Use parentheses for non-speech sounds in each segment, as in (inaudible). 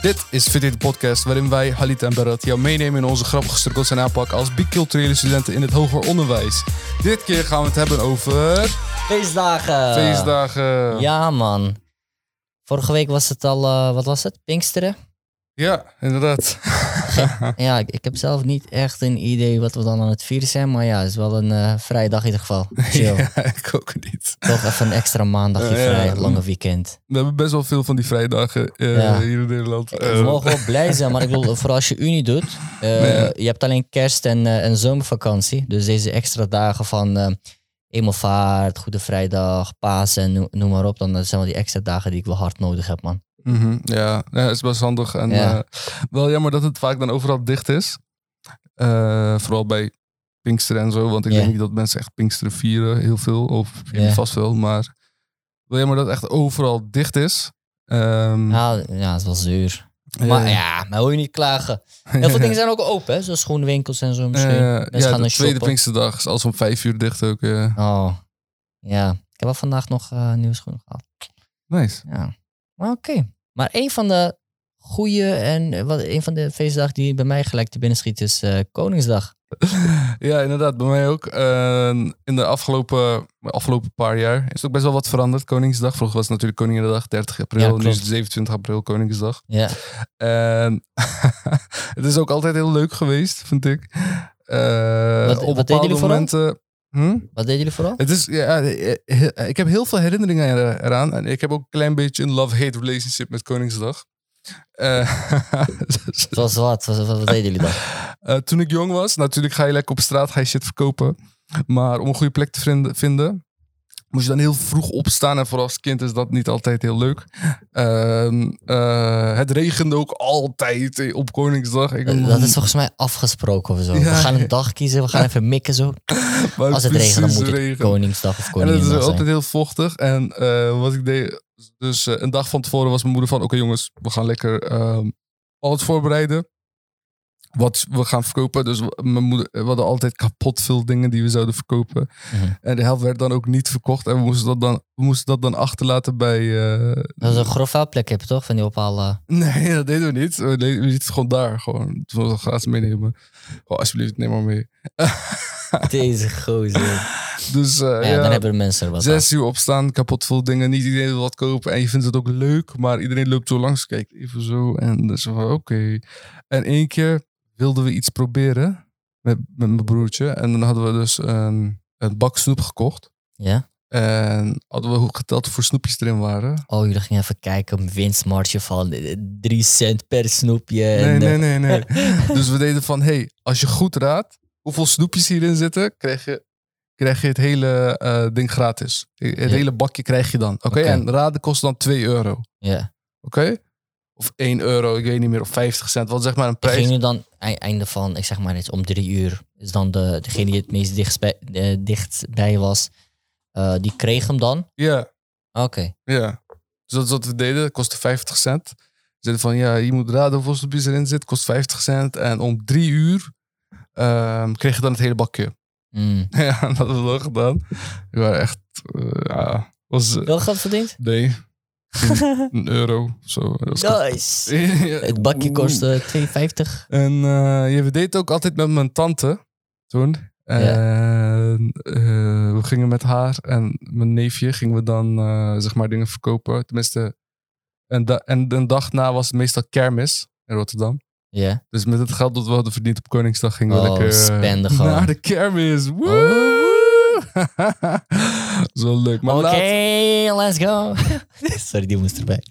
Dit is Fit de podcast waarin wij, Halit en Berat, jou meenemen in onze grappige struggles en aanpak als biculturele studenten in het hoger onderwijs. Dit keer gaan we het hebben over Feestdagen. feestdagen. Ja, man. Vorige week was het al, eh, wat was het? Pinksteren? Ja, inderdaad. (laughs) Ja, ik, ik heb zelf niet echt een idee wat we dan aan het vieren zijn. Maar ja, het is wel een eh, vrije dag in ieder geval. (laughs) Chill. ja, ik ook niet. Toch even een extra maandagje (laughs) vrij, ja. lange weekend. We hebben best wel veel van die vrijdagen eh, Ja. hier in Nederland. We Eh, mogen wel blij zijn, maar ik bedoel, vooral als je unie doet. eh, Nee. Je hebt alleen kerst en, eh, en zomervakantie. Dus deze extra dagen van eh Hemelvaart, Goede Vrijdag, Pasen, noem, noem maar op. Dan zijn wel die extra dagen die ik wel hard nodig heb, man. Mhm, ja, ja, is best handig. En Ja. eh, wel jammer dat het vaak dan overal dicht is. Eh, vooral bij Pinksteren en zo. Want ik denk niet dat mensen echt Pinksteren vieren, heel veel. Of Ja. vast wel. Maar wel jammer dat het echt overal dicht is. Ehm, Ja, ja, het is wel zuur. Maar ja, maar wil je niet klagen. Heel veel (laughs) dingen zijn ook open, hè? Zoals schoenwinkels en zo misschien. Eh, Mensen ja, gaan de tweede shoppen. Pinksterdag is als om vijf uur dicht ook. Oh, ja. Ik heb wel vandaag nog nieuwe schoenen gehad. Nice. Ja. Oké. Maar een van de goede en eh, wat, een van de feestdagen die bij mij gelijk te binnen schiet is eh, Koningsdag. (laughs) Ja, inderdaad, bij mij ook. Eh, in de afgelopen, afgelopen paar jaar is ook best wel wat veranderd. Koningsdag. Vroeger was het natuurlijk Koninginnedag, 30 april. Ja, nu is het 27 april, Koningsdag. Ja. En (laughs) het is ook altijd heel leuk geweest, vind ik. Eh, Wat- op wat vooral? momenten. Hm? Wat deden jullie vooral? Het is, ja, eh, eh, ik heb heel veel herinneringen er- eraan. En ik heb ook een klein beetje een love-hate relationship met Koningsdag. Eh, (laughs) Zoals wat? Wat, wat, deden jullie dan? Eh, toen ik jong was, natuurlijk ga je lekker op straat, ga je shit verkopen. Maar om een goede plek te vinden moest je dan heel vroeg opstaan. En vooral als kind is dat niet altijd heel leuk. Ehm, eh, het regende ook altijd eh, op Koningsdag. Ik, Eh, Dat is volgens mij afgesproken of zo. Ja, we gaan een dag kiezen, we gaan even mikken zo. (laughs) Als het regent, dan moet het regen. Koningsdag of En het is altijd heel vochtig. En wat ik deed, dus een dag van tevoren was mijn moeder van... Oké jongens, we gaan lekker ehm alles voorbereiden. Wat we gaan verkopen. Dus mijn moeder, we hadden altijd kapot veel dingen die we zouden verkopen. Mhm. En de helft werd dan ook niet verkocht. En we moesten dat dan, we moesten dat dan achterlaten bij... eh, Dat is een grof vuilplek heb je toch? Van die ophalen. Nee, dat deden we niet. We, deden, het gewoon daar. Gewoon, toen we het gratis meenemen. Gewoon, alsjeblieft, neem maar mee. (laughs) Deze gozer. Dus eh, Ja, ja, dan hebben de mensen er wat aan. zes uur opstaan, kapot veel dingen. Niet iedereen wil wat kopen. En je vindt het ook leuk. Maar iedereen loopt zo langs. Kijk, even zo. En dus van, oké. En één keer wilden we iets proberen. Met, met mijn broertje. En dan hadden we dus een, een bak snoep gekocht. Ja? En hadden we geteld hoeveel snoepjes erin waren. Oh, jullie gingen even kijken een winstmarge van eh, 3 cent per snoepje. Nee, nee, eh, nee, nee. (laughs) dus we deden van, hey, als je goed raadt hoeveel snoepjes hierin zitten, krijg je, krijg je het hele eh, ding gratis. Het Ja. hele bakje krijg je dan. Oké, Oké. en raden kost dan 2 euro. Ja. Oké? Of 1 euro, ik weet niet meer, of 50 cent. Wat zeg maar een prijs. ging nu dan ei- einde van, ik zeg maar iets, om drie uur. Is dan de, degene die het meest dichtstbij, eh, dichtstbij was, eh, die kreeg hem dan. Ja, Oké. ja. Dus dat is wat we deden, kostte 50 cent. We zeiden van, ja, je moet raden hoeveel snoepjes erin zit, kost 50 cent. En om 3 uur ehm, kreeg je dan het hele bakje. Mm. (laughs) Ja, dat hebben we wel gedaan. We waren echt, eh, ja, was... eh, Wel geld verdiend? Nee. Een (laughs) euro zo. Nice. (laughs) Het bakje kostte 2,50. En eh ja, we deden het ook altijd met mijn tante toen. En eh, we gingen met haar en mijn neefje gingen we dan eh, zeg maar dingen verkopen. Tenminste, en, da- en een dag na was het meestal kermis in Rotterdam. Ja. Dus met het geld dat we hadden verdiend op Koningsdag gingen we Oh, lekker eh, naar de kermis. Woe! Dat (laughs) is wel leuk. Maar Oké, laat- let's go. (laughs) Sorry, die moest erbij.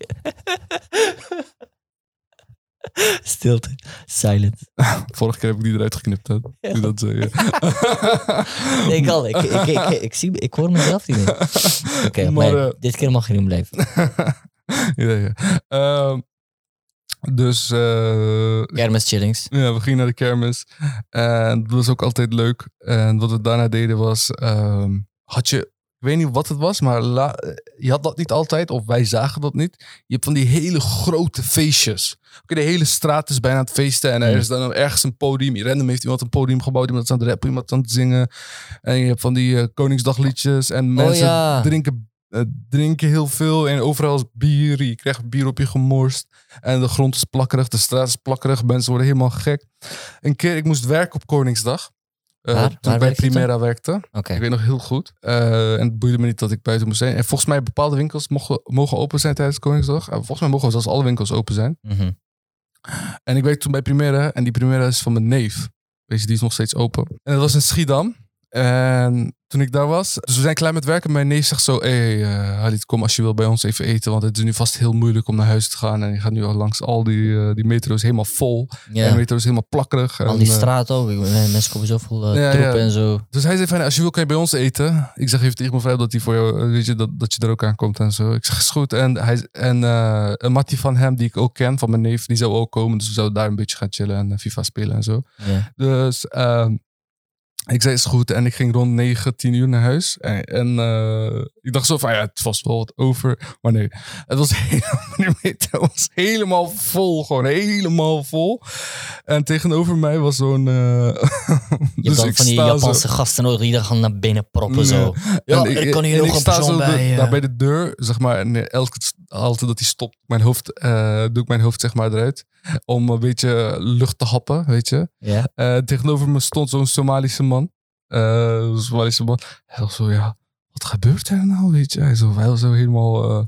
Stilte. Silent. (laughs) Vorige keer heb ik die eruit geknipt. Hè? Ja. Toen dat zei, ja. Nee, ik al. Ik, ik, ik, ik, ik zie, ik hoor mezelf niet meer. Oké, Maar, maar eh, dit keer mag je niet blijven. ja, ja. Ehm, dus eh, Kermis chillings. ja, we gingen naar de kermis. En dat was ook altijd leuk. En wat we daarna deden was... ehm, had je... Ik weet niet wat het was, maar la- je had dat niet altijd. Of wij zagen dat niet. Je hebt van die hele grote feestjes. Oké, de hele straat is bijna aan het feesten. En er Mm. is dan ergens een podium. Random heeft iemand een podium gebouwd. Iemand is aan het rappen, iemand aan het zingen. En je hebt van die eh, Koningsdagliedjes. En mensen Oh ja. drinken eh, drinken heel veel en overal is bier. Je krijgt bier op je gemorst. En de grond is plakkerig, de straat is plakkerig. Mensen worden helemaal gek. Een keer, ik moest werken op Koningsdag. eh, Waar? toen Waar ik bij toen? Primera werkte. Ik weet nog heel goed. Eh, en het boeide me niet dat ik buiten moest zijn. En volgens mij bepaalde winkels mogen, mogen open zijn tijdens Koningsdag. En volgens mij mogen zelfs alle winkels open zijn. Mhm. En ik werkte toen bij Primera. En die Primera is van mijn neef. Weet je, die is nog steeds open. En dat was in Schiedam. En toen ik daar was, dus we zijn klaar met werken. Mijn neef zegt zo, hé hey, eh, Halit, kom als je wil bij ons even eten. Want het is nu vast heel moeilijk om naar huis te gaan. En je gaat nu al langs al die, eh, die metro's helemaal vol. En de Ja. metro is helemaal plakkerig. Al die eh, straat ook. Mensen komen zoveel Ja, troepen ja. en zo. Dus hij zei van, als je wil kan je bij ons eten. Ik zeg even tegen mijn vrouw dat hij voor jou, weet je, dat, dat je er ook aan komt en zo. Ik zeg, is goed. En, hij, en een mattie van hem, die ik ook ken, van mijn neef, die zou ook komen. Dus we zouden daar een beetje gaan chillen en FIFA spelen en zo. Ja. Dus ehm, ik zei, is goed. En ik ging rond 9, 10 uur naar huis. En, en eh, ik dacht zo van, ja, het was wel wat over. Maar nee, het was (laughs) helemaal. Het was helemaal vol. Gewoon helemaal vol. En tegenover mij was zo'n... eh, (laughs) Je dus dan ik van die zo- Japanse gasten nodig die gaan naar binnen proppen zo. Ja, en er kan hier nog ik een persoon de- bij, daar bij de deur, zeg maar. En eh, elke altijd dat hij stopt, mijn hoofd, eh, doe ik mijn hoofd zeg maar eruit. Om een beetje lucht te happen, weet je. Ja. Eh, tegenover me stond zo'n Somalische man. Eh, een Somalische man. Hij was zo, ja, wat gebeurt er nou, weet je. Hij, zo, hij was zo helemaal... eh,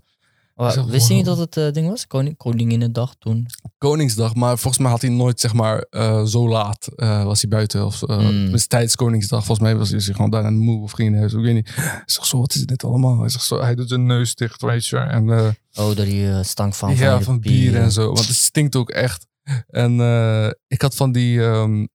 Maar Zo, wist je niet dat het eh, ding was? Koning, Koninginnedag toen? Koningsdag, maar volgens mij had hij nooit, zeg maar, zo laat was hij buiten. Of, uh, Mm. Tenminste, tijdens Koningsdag. Volgens mij was hij zich gewoon daarna moe of ging huis. Ik weet niet. Hij zegt zo, wat is dit allemaal? Hij zegt zo, hij doet zijn neus dicht, weet je. En Oh, door die stank van, ja, de van bier en zo. Want het stinkt ook echt. En ik had van die, ehm,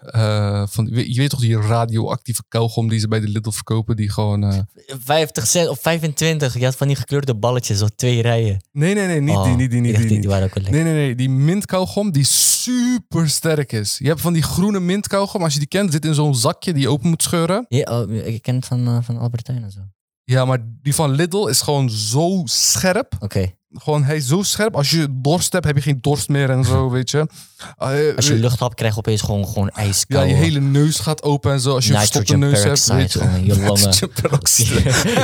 eh, van, je weet toch die radioactieve kauwgom die ze bij de Lidl verkopen, die gewoon... eh, 50 cent of 25. Je had van die gekleurde balletjes, zo twee rijen. nee, nee, nee, niet Oh, die, niet die, niet die. die, die waren ook wel lekker. Nee, nee, nee. Die mintkauwgom die super sterk is. Je hebt van die groene mintkauwgom. Als je die kent, zit in zo'n zakje die je open moet scheuren. Ja, oh, ik ken het van, eh, van Albertijn en zo. Ja, maar die van Lidl is gewoon zo scherp. Oké. Gewoon, hij is zo scherp. Als je dorst hebt, heb je geen dorst meer en zo, (laughs) weet je. Eh, Als je lucht hebt, krijg je opeens gewoon, gewoon ja, ijskoud. je hele neus gaat open en zo. Als je een neus hebt, weet je. je (laughs) longen. (laughs)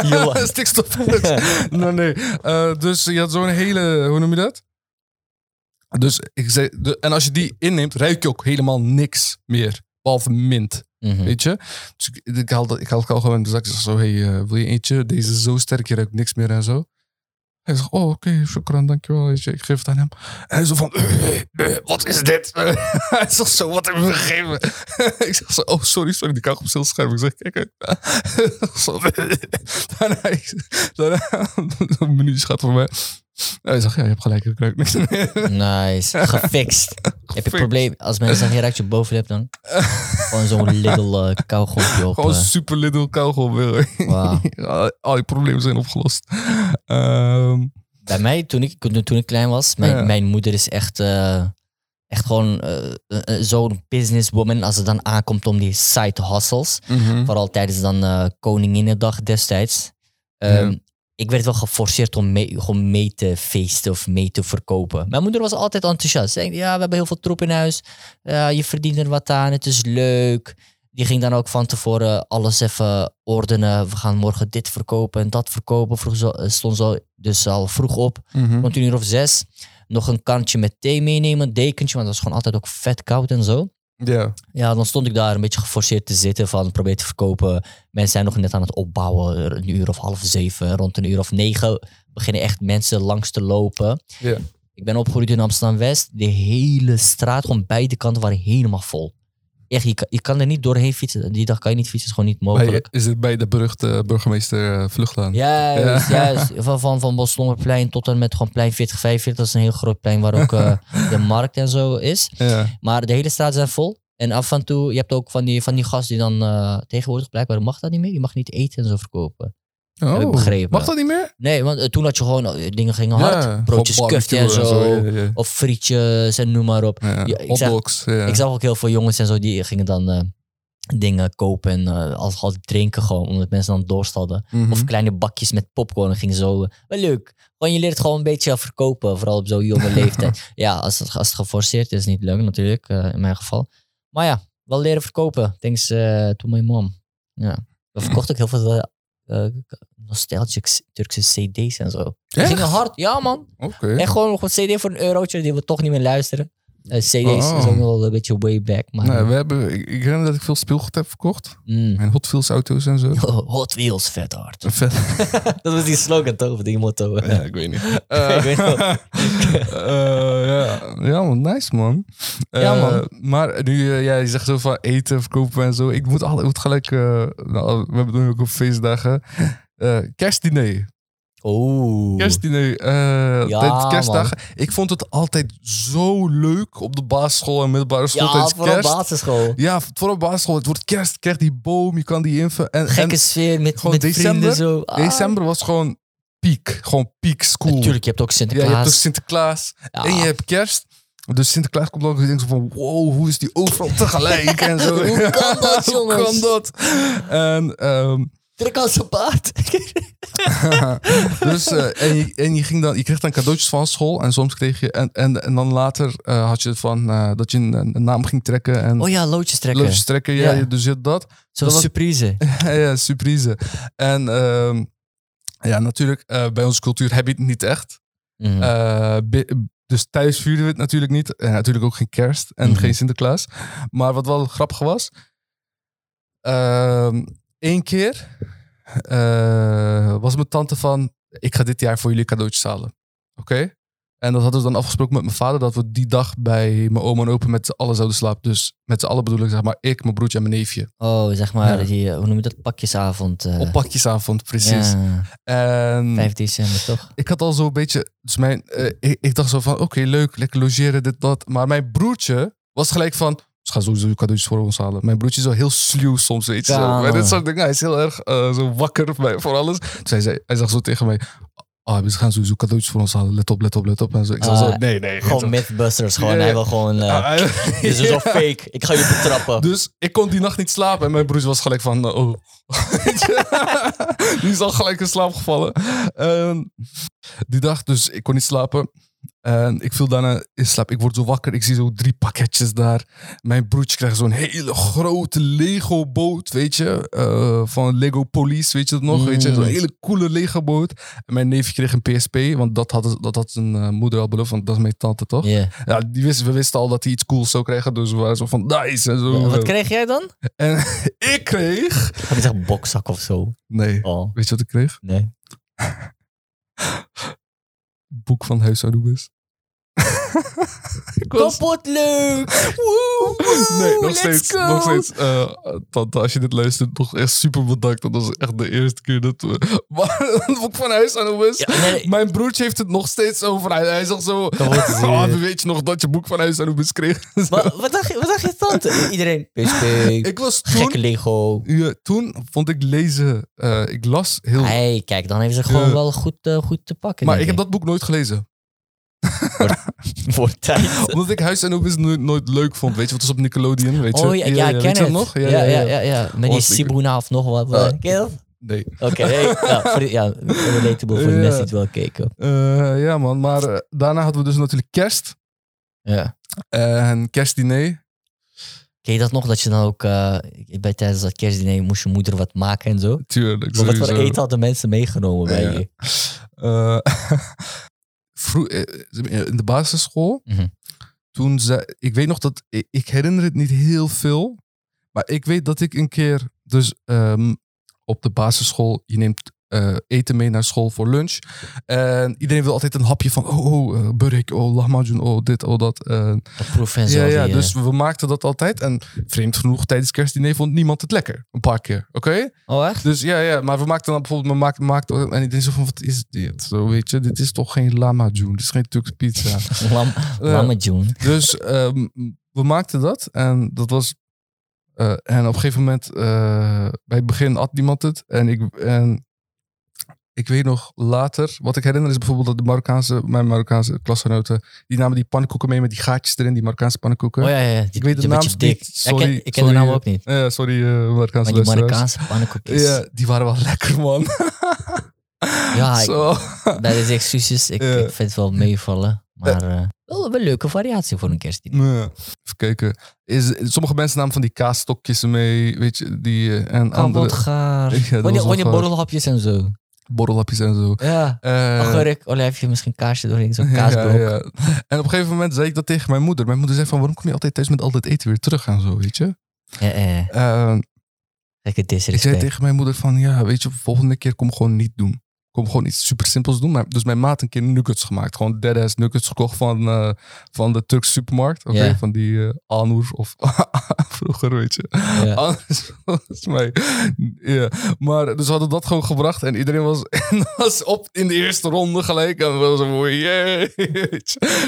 Je. Stikstofperoxide. nee, nee. Eh, dus je had zo'n hele, hoe noem je dat? Dus ik zei, de, en als je die inneemt, ruik je ook helemaal niks meer. Behalve mint, Mhm. weet je. Dus ik, ik haal dat, ik haal het gewoon in de zak. Ik zeg zo, hey, eh, wil je eentje? Deze is zo sterk, je ruikt niks meer en zo. Hij zegt, oh, oké, shukran, dankjewel. Ik geef het aan hem. En hij zo van, eh, eh, wat is dit? (laughs) hij zegt zo, wat heb je gegeven? (laughs) ik zeg zo, oh, sorry, sorry, die kauwgom is heel scherp. Ik zeg, kijk, (laughs) daarna, daarna, een minuutje gaat voor mij. Hij zegt, ja, je hebt gelijk, ik ruik niks meer. Nice. (laughs) Gefixt. Heb je probleem, als mensen zeggen, je ruikt je bovenlip dan? (laughs) Gewoon zo'n little uh, kauwgompje op. Gewoon eh, super little kauwgom. je. Wauw. (laughs) Al- die problemen zijn opgelost. Ehm, Bij mij, toen ik, toen ik klein was, mijn, Ja. mijn moeder is echt, eh, echt gewoon zo'n businesswoman als het dan aankomt om die side hustles. mhm. Vooral tijdens dan Koninginnedag destijds. Ehm, Ja. Ik werd wel geforceerd om mee, gewoon mee te feesten of mee te verkopen. Mijn moeder was altijd enthousiast. Ze zei, ja, we hebben heel veel troep in huis. Je verdient er wat aan, het is leuk. Die ging dan ook van tevoren alles even ordenen. We gaan morgen dit verkopen en dat verkopen. Vroeg zo, eh, stond zo dus al vroeg op. Mhm. Rond een uur of zes. Nog een kantje met thee meenemen, een dekentje. Want dat was gewoon altijd ook vet koud en zo. Ja. Ja, dan stond ik daar een beetje geforceerd te zitten van probeer te verkopen. Mensen zijn nog net aan het opbouwen, een uur of half zeven, rond een uur of negen beginnen echt mensen langs te lopen. Ja. Ik ben opgegroeid in Amsterdam-West. De hele straat, gewoon beide kanten waren helemaal vol. Echt, je kan, je kan er niet doorheen fietsen. Die dag kan je niet fietsen, is gewoon niet Bij, mogelijk. is het bij de beruchte burgemeester eh, Vluchtlaan? Juist, Ja. (laughs) juist. Van, van, van Boslongerplein tot en met gewoon plein 40, 45. Dat is een heel groot plein waar ook eh, (laughs) de markt en zo is. Ja. Maar de hele straat zijn vol. En af en toe, je hebt ook van die, van die gast die dan eh, tegenwoordig blijkbaar mag dat niet meer. Je mag niet eten en zo verkopen. Oh, ik begrepen. Mag dat niet meer? Nee, want eh, toen had je gewoon, eh, dingen gingen hard. Ja, Broodjes gewoon kufte en zo. Ja, ja. Of frietjes en noem maar op. Ik zag-. Ik zag ook heel veel jongens en zo, die gingen dan eh, dingen kopen en als al drinken gewoon, omdat mensen dan dorst hadden. Mhm. Of kleine bakjes met popcorn en gingen zo. wel leuk. Gewoon je leert gewoon een beetje verkopen, vooral op zo'n jonge (laughs) leeftijd. Ja, als het, als het geforceerd is, niet leuk natuurlijk, in mijn geval. Maar ja, wel leren verkopen. Thanks to my mom. Ja. We verkochten ook heel veel eh, nostalgic Turkse cd's en zo. Die Echt? gingen hard. Ja, man. Oké. En gewoon nog een cd voor een eurotje die we toch niet meer luisteren. Eh, cd's Oh. is ook wel een beetje way back. Maar, Nee, we hebben, ik, ik herinner dat ik veel speelgoed heb verkocht. Mm. Mijn Hot Wheels auto's en zo. (laughs) Hot Wheels, vet hard. (laughs) Vet. (laughs) Dat was die slogan toch, die motto. Ja, ik weet niet. Ik weet. Eh, ja. ja, man, nice man. Eh, Ja, man. Maar nu, eh, ja, je zegt zo van eten, verkopen en zo. Ik moet, al, ik moet gelijk, eh, nou, we hebben nu ook op feestdagen. Eh, kerstdiner. Oeh. Kerstdiner. eh Ja, tijdens kerstdagen. Ik vond het altijd zo leuk op de basisschool en middelbare school Ja, tijdens voor kerst. basisschool. Ja, voor een basisschool. Het wordt kerst, je krijgt die boom, je kan die invullen. En, Gekke en sfeer met, met december- vrienden zo. Ah. december was gewoon piek. Gewoon piek school. Natuurlijk, je hebt ook Ja, Sinterklaas. je hebt ook Sinterklaas Ja. en je hebt kerst. Dus Sinterklaas komt ook en denkt van, wow, hoe is die overal tegelijk en zo. (laughs) Hoe kan dat, (laughs) Hoe jongens? kan dat? En, ehm, Trek aan zijn paard. (laughs) dus, eh, en, je, en je, ging dan, je kreeg dan cadeautjes van school en soms kreeg je, en, en, en dan later eh, had je van, eh, dat je een, een naam ging trekken en Oh ja, loodjes trekken. loodjes trekken. Ja, dus je had dat. Zo'n surprise. (laughs) ja, surprise. En ehm, ja, natuurlijk, bij onze cultuur heb je het niet echt. Mhm. Dus thuis vierden we het natuurlijk niet. En natuurlijk ook geen kerst en Mhm. geen Sinterklaas. Maar wat wel grappig was. Eén keer eh, was mijn tante van... Ik ga dit jaar voor jullie cadeautjes halen. Oké? En dat hadden we dan afgesproken met mijn vader... dat we die dag bij mijn oma en opa met z'n allen zouden slapen. Dus met z'n allen bedoel ik zeg maar ik, mijn broertje en mijn neefje. Oh, zeg maar, Ja. die, hoe noem je dat? Pakjesavond. eh, Op pakjesavond, precies. Ja, En 5 december toch? ik had al zo'n beetje. Dus mijn, eh, ik, ik dacht zo van: oké, leuk, lekker logeren, dit, dat. Maar mijn broertje was gelijk van. Ze gaan sowieso cadeautjes voor ons halen. Mijn broertje is zo heel sluw soms, weet je. Ja. Bij dit soort dingen. Hij is heel erg eh, zo wakker bij, voor alles. Dus hij, zei, hij zag zo tegen mij: Ah, ze gaan sowieso cadeautjes voor ons halen. Let op, let op, let op. En zo. Ik zei Ah, zo: Nee, nee. Gewoon Mythbusters, gewoon. Hij wil gewoon... eh Ah, hij- (laughs) Dit is zo fake. Ik ga je betrappen. Dus ik kon die nacht niet slapen. En mijn broertje was gelijk van, oh. (laughs) Die is al gelijk in slaap gevallen. En die dag, dus ik kon niet slapen. En ik viel daarna in slaap. Ik word zo wakker. Ik zie zo drie pakketjes daar. Mijn broertje krijgt zo'n hele grote Lego boot, weet je. eh, van Lego Police, weet je dat nog? Weet je? Zo'n Mm. hele coole Lego boot. En mijn neefje kreeg een PSP, want dat had, dat had zijn eh, moeder al beloofd. Want dat is mijn tante, toch? Ja. Ja, die wist, we wisten al dat hij iets cools zou krijgen. Dus we waren zo van, nice. En zo. Wat kreeg jij dan? En (laughs) ik kreeg. Had ik zeggen bokzak of zo? Nee, Oh, weet je wat ik kreeg? nee. (laughs) Boek van Anubis. (laughs) ik was... Kapot leuk! Nee, nog let's steeds. go. Nog steeds. eh, tante, als je dit luistert, nog echt super bedankt. Dat was echt de eerste keer dat we. (laughs) Maar een boek van Huis. Ja, nee, Mijn broertje heeft het nog steeds over. Hij, hij zegt zo. Oh, (laughs) weet je nog dat je boek van Huis Anubis kreeg? (laughs) maar wat dacht, je, wat dacht je tante? Iedereen. PSP, ik was toen. gekke Lego. Ja, toen vond ik lezen. eh, ik las heel. Hey, kijk, dan hebben ze gewoon wel goed, eh, goed te pakken. maar ik heb dat boek nooit gelezen. (laughs) Voor tijd. Omdat ik Huis en Anubis nooit, nooit leuk vond. Weet je, wat was op Nickelodeon, weet je? Oh ja, ja, ken het. nog? Ja, ja, ja. ja, Met die Sibuna of nog wat. Ah. Ken je dat? Nee. Oké, nee, (laughs) ja, voor die- ja, relatable voor de mensen die het wel keken. Eh, ja, man. Maar eh, daarna hadden we dus natuurlijk kerst. Ja. En kerstdiner. Ken je dat nog? Dat je dan ook uh, bij tijdens dat kerstdiner moest je moeder wat maken en zo. Tuurlijk. Maar wat voor eten hadden mensen meegenomen bij Ja. je? Eh, (laughs) vroeg, eh, in de basisschool. Mhm. Toen zei... Ik weet nog dat... Ik, ik herinner het niet heel veel. Maar ik weet dat ik een keer... Dus ehm, op de basisschool... Je neemt eh, eten mee naar school voor lunch. En iedereen wil altijd een hapje van... Oh, oh uh, burek, oh, lahmacun, oh, dit, oh, dat. Uh, ja, ja, die, dus we maakten dat altijd. En vreemd genoeg, tijdens kerstdiner vond niemand het lekker. Een paar keer, oké? Oh, echt? Dus ja, ja, maar we maakten dan bijvoorbeeld... We maakten, maakten, en ik denk zo van, wat is dit? Zo, weet je, dit is toch geen lahmacun? Dit is geen Turks pizza. (laughs) Lam, Ja. Lammejoen. Dus ehm, we maakten dat en dat was. eh, en op een gegeven moment, eh, bij het begin at niemand het. En ik, en ik weet nog later, wat ik herinner is bijvoorbeeld dat de Marokkaanse, mijn Marokkaanse klasgenoten, die namen die pannenkoeken mee met die gaatjes erin, die Marokkaanse pannenkoeken. Oh ja, ja. Die, Ik weet de naam niet. Sorry, ik ken, ik ken sorry, de naam eh, ook niet. Ja, sorry, eh Marokkaanse Maar die. Marokkaanse pannenkoekjes. Ja, die waren wel (laughs) lekker, man. Ja, (laughs) ik- Zo. bij deze excuses, ik, Ja. ik vind het wel meevallen. Maar eh, Wel, een leuke variatie voor een kerstdiner. Ja. Even kijken. Is, sommige mensen namen van die kaasstokjes mee, weet je, die eh, en andere. Ja, dat gaar. borrelhapjes en zo. Borrelhapjes en zo. Ja. Eh, Agurk, olijfje, misschien kaarsje doorheen, zo'n (laughs) ja, kaasblok. ja. En op een gegeven moment zei ik dat tegen mijn moeder. Mijn moeder zei van, waarom kom je altijd thuis met al dat eten weer terug en zo, weet je? Ja, eh, Eh, ik zei tegen mijn moeder van, ja, weet je, volgende keer kom gewoon niet doen. Kom gewoon iets super simpels doen. Maar, dus mijn maat een keer nuggets gemaakt. Gewoon deadass nuggets gekocht van, eh, van de Turkse supermarkt. Ja. van die eh Anur of (laughs) vroeger, weet je. Ja. (laughs) Anders volgens mij. Maar dus we hadden dat gewoon gebracht en iedereen was, (laughs) was op in de eerste ronde gelijk. En we was zo, yay.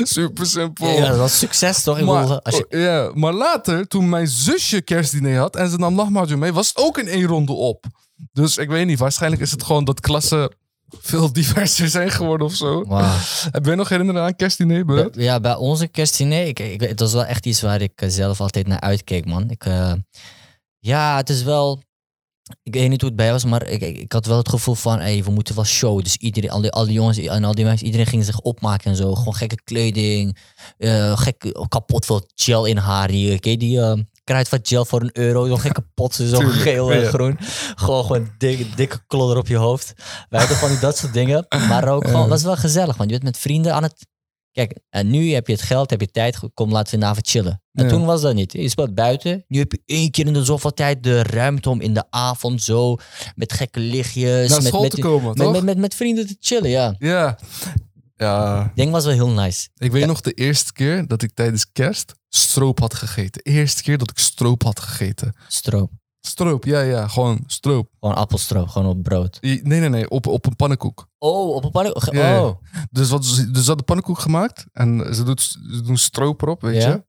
Super simpel. Ja, dat was succes toch? Maar, als je, oh, ja, maar later, toen mijn zusje kerstdiner had en ze nam nachtmaal mee, was het ook in één ronde op. Dus ik weet niet, waarschijnlijk is het gewoon dat klassen veel diverser zijn geworden of zo. Heb je nog herinneren aan kerstdiner? Ja, bij onze kerstdiner, ik, ik, het was wel echt iets waar ik eh, zelf altijd naar uitkeek, man. Ik, eh, ja, het is wel... Ik weet niet hoe het bij was, maar ik, ik, had wel het gevoel van, hey, we moeten wel show. Dus iedereen, al die, al die jongens en al die meisjes, iedereen ging zich opmaken en zo. Gewoon gekke kleding, eh gek, kapot veel gel in haar. Die, oké, die kruidvat gel voor een euro, zo'n gekke pot, zo geel en groen. Gewoon, gewoon dikke, dikke klodder op je hoofd. Wij hadden van die dat soort dingen. Maar ook gewoon, was wel gezellig, want je bent met vrienden aan het Kijk, en nu heb je het geld, heb je tijd, kom laten we vanavond chillen. En Ja. toen was dat niet. Je speelt buiten. Nu heb je één keer in de zoveel tijd de ruimte om in de avond zo met gekke lichtjes. Naar met, school met, te komen, met, toch? met, met, met vrienden te chillen, ja. Ja. Ja, Ik denk was wel heel nice. Ik weet nog de eerste keer dat ik tijdens kerst stroop had gegeten. De eerste keer dat ik stroop had gegeten. Stroop. Stroop, ja, ja, gewoon stroop. Gewoon appelstroop, gewoon op brood. Nee, nee, nee, op, op een pannenkoek. Oh, op een pannenkoek. Ja, ja. Oh. Dus, wat, ze- dus ze hadden pannenkoek gemaakt en ze, doet, ze doen stroop erop, weet Ja. je.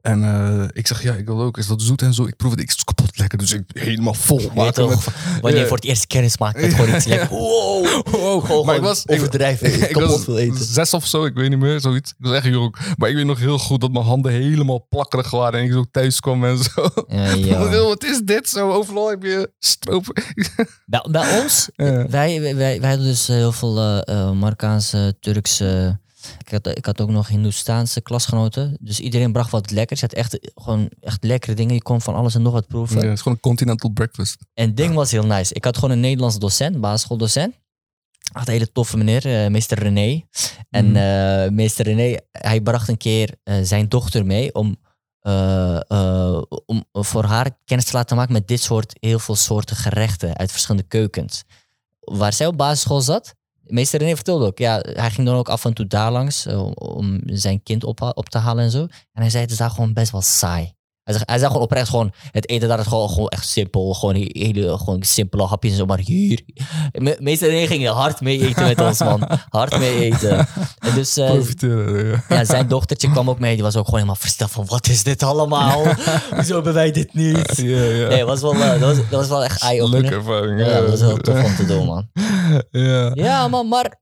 En eh, ik zeg, ja, ik wil ook. Is dat zoet en zo? Ik proef het, ik is kapot lekker. Dus ik helemaal vol maken met... wanneer je voor het eerst kennis maakt met gewoon iets lekker. (laughs) Wow. Wow, Gewoon, maar ik was, ik, overdrijven. (laughs) ik kapot was veel eten. zes of zo, ik weet niet meer, zoiets. Ik was echt jong. Maar ik weet nog heel goed dat mijn handen helemaal plakkerig waren en ik zo thuis kwam en zo. Ja, (laughs) ja. Wat is dit zo? Overal heb je stroop. Bij, bij ons, Ja. wij, wij, wij wij hadden dus eh, heel veel eh, Marokkaanse, Turkse. Ik had, ik had ook nog Hindoestaanse klasgenoten. Dus iedereen bracht wat lekkers. Je had echt, gewoon echt lekkere dingen. Je kon van alles en nog wat proeven. Ja, het is gewoon een continental breakfast. En het ding was heel nice. Ik had gewoon een Nederlandse docent, basisschooldocent. Had een hele toffe meneer, eh, meester René. En Mhm. eh, meester René, hij bracht een keer eh, zijn dochter mee om, om voor haar kennis te laten maken met dit soort, heel veel soorten gerechten uit verschillende keukens. Waar zij op basisschool zat, meester René vertelde ook, ja, hij ging dan ook af en toe daar langs eh, om zijn kind op, op te halen en zo. En hij zei, het is daar gewoon best wel saai. Hij zei, hij gewoon oprecht gewoon, het eten daar is gewoon, gewoon echt simpel. Gewoon hele gewoon simpele hapjes en zo. Maar hier, me, meester René ging hard mee eten met ons, man. Hard mee eten. En dus, eh, ja. ja, zijn dochtertje kwam ook mee. Die was ook gewoon helemaal versteld van, wat is dit allemaal? (laughs) Hoezo hebben wij dit niet? Ja, ja. Nee, was wel, eh, dat, was, dat was wel echt eye-opener. Leuke ervaring. Ja, dat was heel tof om te doen, man. (laughs) Ja. Ja, man, maar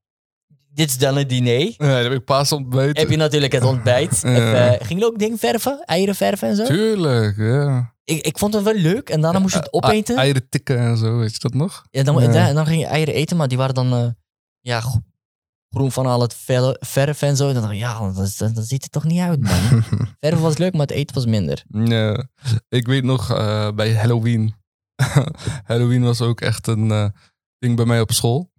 dit is dan het diner. Ja, dan heb ik paasontbijt. Heb je natuurlijk het ontbijt. Ja. Eh, ging je ook dingen verven? Eieren verven en zo? Tuurlijk, ja. Ik, ik vond het wel leuk. En daarna moest je het A- opeten. Eieren tikken en zo, weet je dat nog? Ja, dan, Ja. dan, ging je eieren eten, maar die waren dan eh, ja, gro- groen van al het verven en zo. En dan dacht ik, ja, dat, is- dat, dat ziet er toch niet uit, man. (laughs) verven was leuk, maar het eten was minder. Ja. Ik weet nog eh, bij Halloween. (laughs) Halloween was ook echt een eh, ding bij mij op school.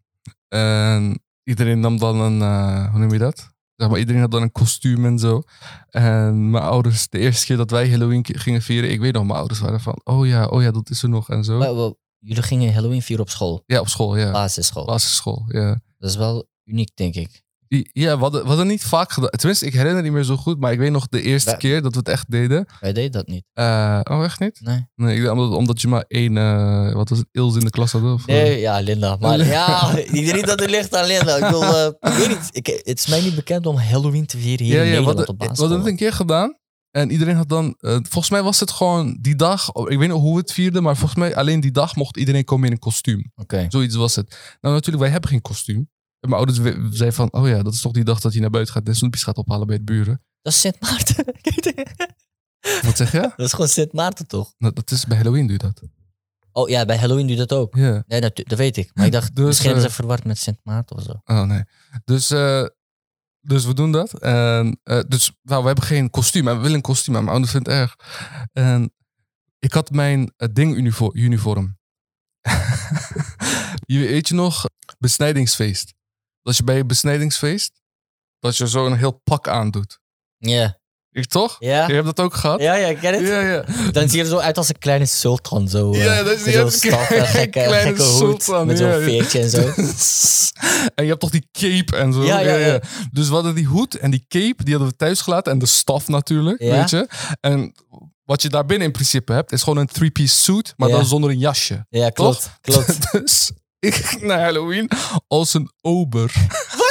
En iedereen nam dan een, eh, hoe noem je dat? Zeg maar, iedereen had dan een kostuum en zo. En mijn ouders, de eerste keer dat wij Halloween gingen vieren, ik weet nog, mijn ouders waren van, oh ja, oh ja, dat is er nog en zo. Maar, jullie gingen Halloween vieren op school, Ja, op school, ja. basisschool. Basisschool, ja. Dat is wel uniek, denk ik. Ja, we hadden, we hadden niet vaak gedaan. Tenminste, ik herinner niet meer zo goed, maar ik weet nog de eerste keer dat we het echt deden. Wij deden dat niet. Eh, oh, echt niet? Nee. Nee, ik omdat, omdat je maar één, eh, wat was het, Ils in de klas had. Of, eh? Nee, ja, Linda. Maar (laughs) ja, iedereen dat er ligt aan Linda. Ik bedoel, eh, ik weet niet. Ik, het is mij niet bekend om Halloween te vieren hier ja, in ja, we Nederland hadden, op we hadden het een keer gedaan. En iedereen had dan, eh, volgens mij was het gewoon die dag, oh, ik weet niet hoe we het vierden, maar volgens mij alleen die dag mocht iedereen komen in een kostuum. Oké. Zoiets was het. Nou natuurlijk, wij hebben geen kostuum. Mijn ouders zeiden van, oh ja, dat is toch die dag dat je naar buiten gaat en snoepjes gaat ophalen bij de buren. Dat is Sint Maarten. (laughs) Wat zeg je? (laughs) dat is gewoon Sint Maarten, toch? Nou, dat is bij Halloween doe je dat. Oh ja, bij Halloween doe je dat ook. Ja. Nee, dat, dat weet ik. Maar ik dacht, (laughs) Dus, misschien hebben eh, ze verward met Sint Maarten of zo. Oh nee. Dus eh, Dus we doen dat. En, eh, dus nou, we hebben geen kostuum. En we willen een kostuum. En mijn ouders vinden het erg. En ik had mijn ding-uniform. je weet je nog? Besnijdingsfeest. Dat je bij je besnijdingsfeest... dat je zo een heel pak aandoet. Ja. Ik toch? Ja. Je hebt dat ook gehad? Ja, ja, ik ken het. Ja, ja. Dan zie je er zo uit als een kleine sultan. Zo, eh, Ja, dat is met ja, zo'n staf, een gekke, kleine gekke hoed. sultan, met zo'n ja, ja. veertje en zo. (laughs) en je hebt toch die cape en zo. Ja, ja, ja. Dus we hadden die hoed en die cape, die hadden we thuis gelaten. En de staf natuurlijk, Ja. weet je. En wat je daarbinnen in principe hebt, is gewoon een three-piece suit, maar Ja. dan zonder een jasje. Ja, klopt. klopt. (laughs) dus ik (laughs) ging naar Halloween als een ober. (laughs)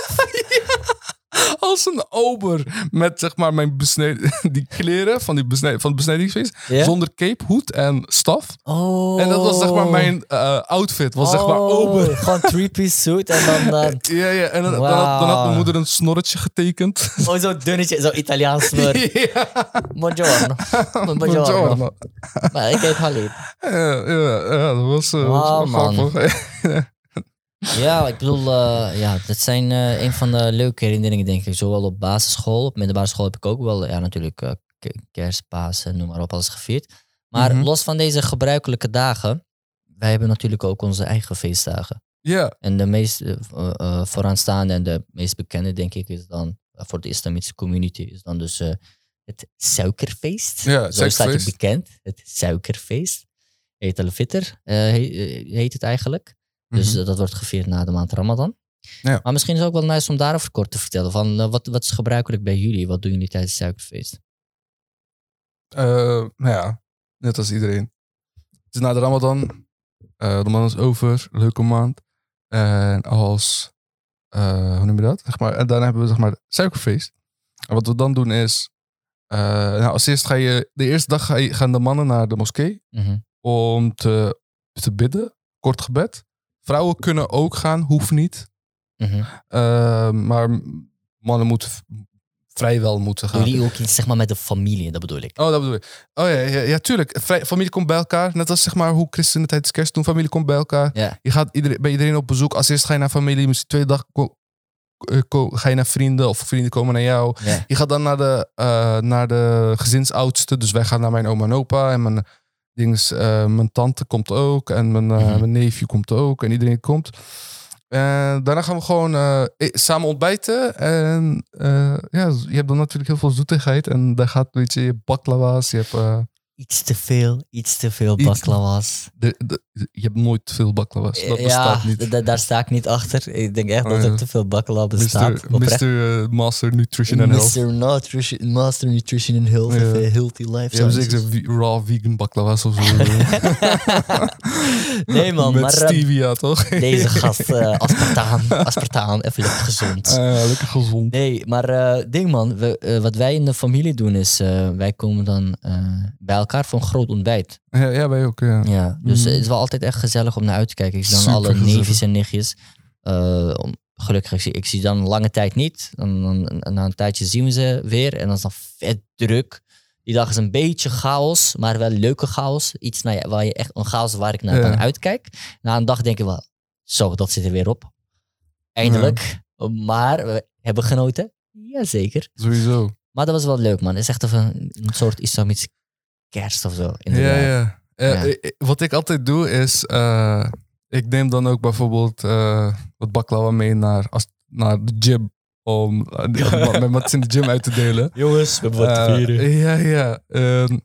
(laughs) Als een ober. Met zeg maar mijn besneden, (laughs) die kleren van, die besnij, van het besnijdingsfeest. Ja? Zonder cape, hoed en staf. Oh. En dat was zeg maar mijn eh, outfit. Was zeg maar Oh, ober. (laughs) Gewoon three-piece suit en dan... eh, Ja, ja. En dan, dan, had, dan had mijn moeder een snorretje getekend. oh, zo'n dunnetje, zo Italiaans woord. ja. Buongiorno. Buongiorno. Maar ik heet Halid. Ja, ja, ja, dat was, eh, was man. Ja, ik bedoel, eh, ja, dat zijn eh, een van de leuke herinneringen, denk ik. Zowel op basisschool, op middelbare school heb ik ook wel, ja, natuurlijk eh, k- kerst, Pasen, noem maar op, alles gevierd. Maar Mhm. los van deze gebruikelijke dagen, wij hebben natuurlijk ook onze eigen feestdagen. Ja, En de meest eh, eh, eh, vooraanstaande en de meest bekende, denk ik, is dan eh, voor de islamitische community, is dan dus eh, het suikerfeest. Ja, Zo staat het bekend, het suikerfeest. Eh, he- eh, heet het eigenlijk. Dus Mhm. eh, dat wordt gevierd na de maand Ramadan. Ja. Maar misschien is het ook wel nice om daarover kort te vertellen. Van, eh, wat, wat is gebruikelijk bij jullie? Wat doen jullie tijdens het suikerfeest? Eh, nou ja, net als iedereen. Het is na de Ramadan. De maand is over. Leuke maand. En als, hoe noem je dat? Zeg maar, en daarna hebben we zeg maar suikerfeest. En wat we dan doen is, nou, als eerst ga je, de eerste dag ga je, gaan de mannen naar de moskee Mhm. om te, te bidden. Kort gebed. Vrouwen kunnen ook gaan, hoeft niet. Mhm. Eh, maar mannen moeten vrijwel moeten gaan. Jullie ook iets zeg maar, met de familie, dat bedoel ik. Oh, dat bedoel ik. Oh ja, ja, ja tuurlijk. Vrij- familie komt bij elkaar. Net als zeg maar hoe christenen tijdens kerst doen. Familie komt bij elkaar. Je gaat iedereen, bij iedereen op bezoek. Als eerst ga je naar familie. Misschien tweede dag eh, ga je naar vrienden. Of vrienden komen naar jou. Je gaat dan naar de, eh, naar de gezinsoudste. Dus wij gaan naar mijn oma en opa. En mijn, dings, eh, mijn tante komt ook. En mijn, eh, Mhm. mijn neefje komt ook. En iedereen komt. En daarna gaan we gewoon eh, e- samen ontbijten. En ja, je hebt dan natuurlijk heel veel zoetigheid. En daar gaat, weet je, je baklava's. Je hebt, Iets te veel, iets te veel baklava's. de, de- je hebt nooit veel baklava's. Dat ja, bestaat niet. da- daar sta ik niet achter. Ik denk echt dat ja. er te veel baklava bestaat. Mr. Eh, Master Nutrition and Health. Mr. Nutrition, Master Nutrition and Health. Ja. of, eh, healthy Je Lifestyle. hebt zeker raw vegan baklava's of zo. (laughs) nee man, Met maar eh, stevia, toch? deze (laughs) gast, eh aspartaan, aspartaan, even lekker gezond. Ah, ja, lekker gezond. Nee, maar eh, ding man, we, eh, wat wij in de familie doen is, eh, wij komen dan eh, bij elkaar voor een groot ontbijt. Ja, ja, wij ook, ja. Ja, dus Mm. het is wel altijd echt gezellig om naar uit te kijken. Ik zie dan alle neefjes en nichtjes. Eh, gelukkig, ik zie, ik zie dan lange tijd niet. Dan, dan, na een tijdje zien we ze weer en dan is dan vet druk. Die dag is een beetje chaos, maar wel leuke chaos. Iets naar waar je echt een chaos waar ik naar Ja. uitkijk. Na een dag denk ik wel, zo, dat zit er weer op. Eindelijk. Maar we hebben genoten. Jazeker. Sowieso. Maar dat was wel leuk, man. Het is echt een, een soort islamitische kerst of zo. Ja, Inderdaad. ja. Eh, Ja. eh, wat ik altijd doe is, eh, ik neem dan ook bijvoorbeeld eh, wat baklava mee naar, als, naar de gym. Om (laughs) met wat in de gym uit te delen. Jongens, we Eh, ja, ja. Ehm,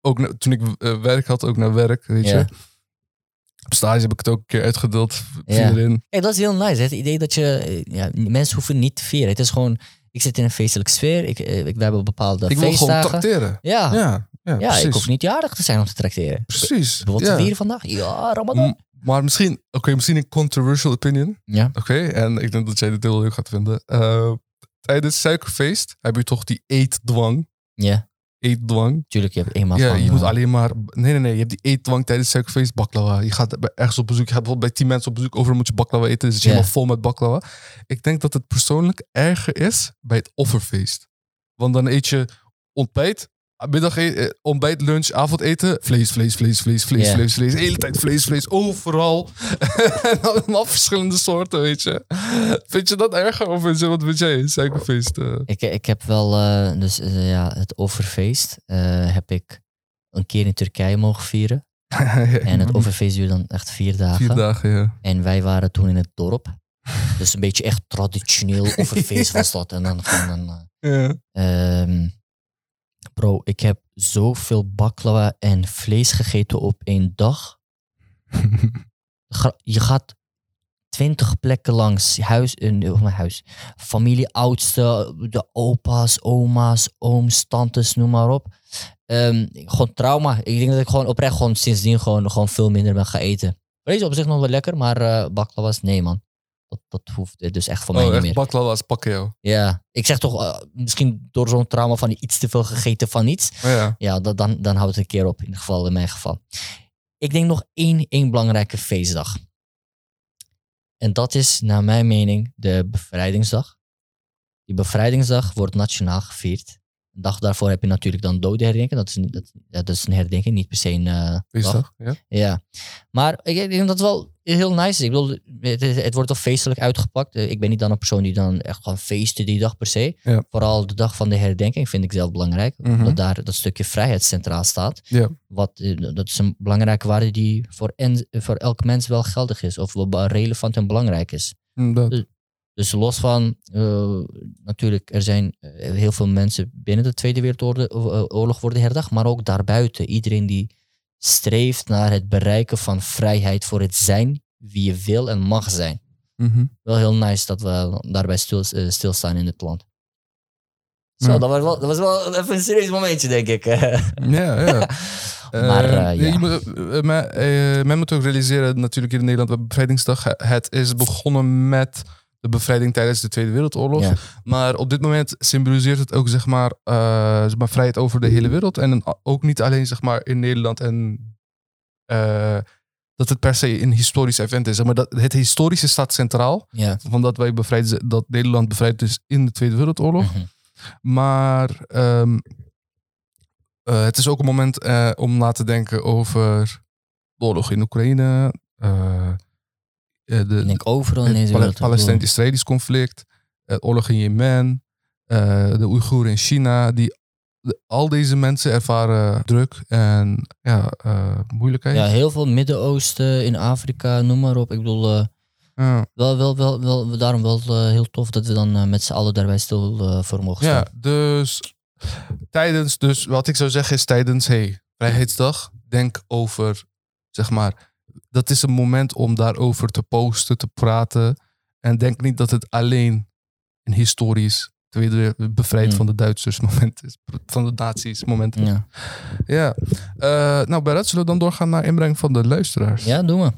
ook na- toen ik werk had, ook naar werk, weet Ja. je. Op stage heb ik het ook een keer uitgedeeld Ja. dat is heel nice. hè. Het idee dat je... Ja, mensen hoeven niet te vieren. Het is gewoon... Ik zit in een feestelijke sfeer. Ik, eh, ik, we hebben bepaalde Ik wil gewoon feestdagen. tracteren. ja, ja. Ja, ik hoef niet jarig te zijn om te trakteren. Precies. Wat ja. vieren vandaag? Ja, Ramadan. M- Maar misschien, oké, misschien een controversial opinion. Ja. Oké, en ik denk dat jij dit heel leuk gaat vinden. Eh, tijdens suikerfeest heb je toch die eetdwang. Ja, Eetdwang. tuurlijk. Je hebt eenmaal Ja, je moet eh, alleen maar... Nee, nee, nee. Je hebt die eetdwang tijdens suikerfeest baklava. Je gaat ergens op bezoek. Je gaat bijvoorbeeld bij tien mensen op bezoek. Overal moet je baklava eten. Dus je helemaal vol met baklava. Ik denk dat het persoonlijk erger is bij het offerfeest. Want dan eet je ontbijt, middag, eh, ontbijt, lunch, avondeten. Vlees, vlees, vlees, vlees, vlees, vlees, vlees. De hele tijd vlees, vlees. Overal. (laughs) en allemaal verschillende soorten, weet je. Vind je dat erger of is het wat vind jij? Suikerfeest. eh? Ik, ik heb wel, eh, dus ja, het offerfeest eh, heb ik een keer in Turkije mogen vieren. (laughs) En het offerfeest duurde dan echt vier dagen. Vier dagen, ja. En wij waren toen in het dorp. Dus een beetje echt traditioneel (laughs) offerfeest was dat. En dan gewoon een... ja. Bro, ik heb zoveel baklava en vlees gegeten op één dag. Je gaat twintig plekken langs huis, eh, of mijn huis, familie, oudste, de opa's, oma's, ooms, tantes, noem maar op. Ehm, gewoon trauma. Ik denk dat ik gewoon oprecht gewoon sindsdien gewoon, gewoon veel minder ben gaan eten. Vlees op zich nog wel lekker, maar eh baklava's, nee man. Dat, dat hoeft dus echt voor mij Oh, niet echt meer. baklava's pakken jou. Ja, ik zeg toch, eh, misschien door zo'n trauma van iets te veel gegeten van iets. Oh, ja. Ja, dat, dan, dan houdt het een keer op, in geval in mijn geval. Ik denk nog één, één belangrijke feestdag. En dat is, naar mijn mening, de bevrijdingsdag. Die bevrijdingsdag wordt nationaal gevierd. Een dag daarvoor heb je natuurlijk dan dodenherdenking. Dat is, niet- dat, dat is een herdenking, niet per se een eh, ja. Ja, maar ik ik denk dat het wel heel nice is. Ik bedoel, het, wordt al feestelijk uitgepakt. Eh, Ik ben niet dan een persoon die dan echt gewoon feesten die dag per se. Ja. Vooral de dag van de herdenking vind ik zelf belangrijk. Mhm. Omdat daar dat stukje vrijheid centraal staat. Ja. Wat, eh, dat is een belangrijke waarde die voor, en, voor elk mens wel geldig is. Of wel relevant en belangrijk is. Dus los van, eh, natuurlijk, er zijn eh, heel veel mensen binnen de Tweede Wereldoorlog worden herdacht, maar ook daarbuiten. Iedereen die streeft naar het bereiken van vrijheid voor het zijn wie je wil en mag zijn. Mhm. Wel heel nice dat we daarbij stil, eh, stilstaan in het land. Zo, Ja. dat, was wel, dat was wel even een serieus momentje, denk ik. (laughs) Ja, ja. (laughs) Maar, Eh, eh, je ja. moet, eh, men, eh, men moet ook realiseren, natuurlijk hier in Nederland, bevrijdingsdag. Het is begonnen met de bevrijding tijdens de Tweede Wereldoorlog. Ja. Maar op dit moment symboliseert het ook zeg maar, eh, zeg maar vrijheid over de hele wereld. En ook niet alleen zeg maar, in Nederland en eh, dat het per se een historisch event is. Zeg maar dat, het historische staat centraal. ja. Van dat wij bevrijd dat Nederland bevrijd is in de Tweede Wereldoorlog. Mhm. Maar ehm, eh, het is ook een moment om na te denken over de oorlog in Oekraïne. De, Ik denk overal in het deze bedoel, Palestijns-Israëlisch conflict. Het oorlog in Jemen. eh, de Oeigoeren in China. Die, al deze mensen ervaren druk en ja, eh, moeilijkheid. Ja, heel veel Midden-Oosten, in Afrika, noem maar op. Ik bedoel, eh, Ja. wel, wel, wel, wel, daarom wel eh, heel tof dat we dan eh, met z'n allen daarbij stil eh, voor mogen staan. Ja, dus tijdens, dus wat ik zou zeggen is tijdens, hey, Vrijheidsdag, denk over, zeg maar, dat is een moment om daarover te posten, te praten. En denk niet dat het alleen een historisch, tweede bevrijd Mm. van de Duitsers moment is, van de nazi's moment. Ja, Ja. Eh, nou, Berat, zullen we dan doorgaan naar inbreng van de luisteraars? ja doen we.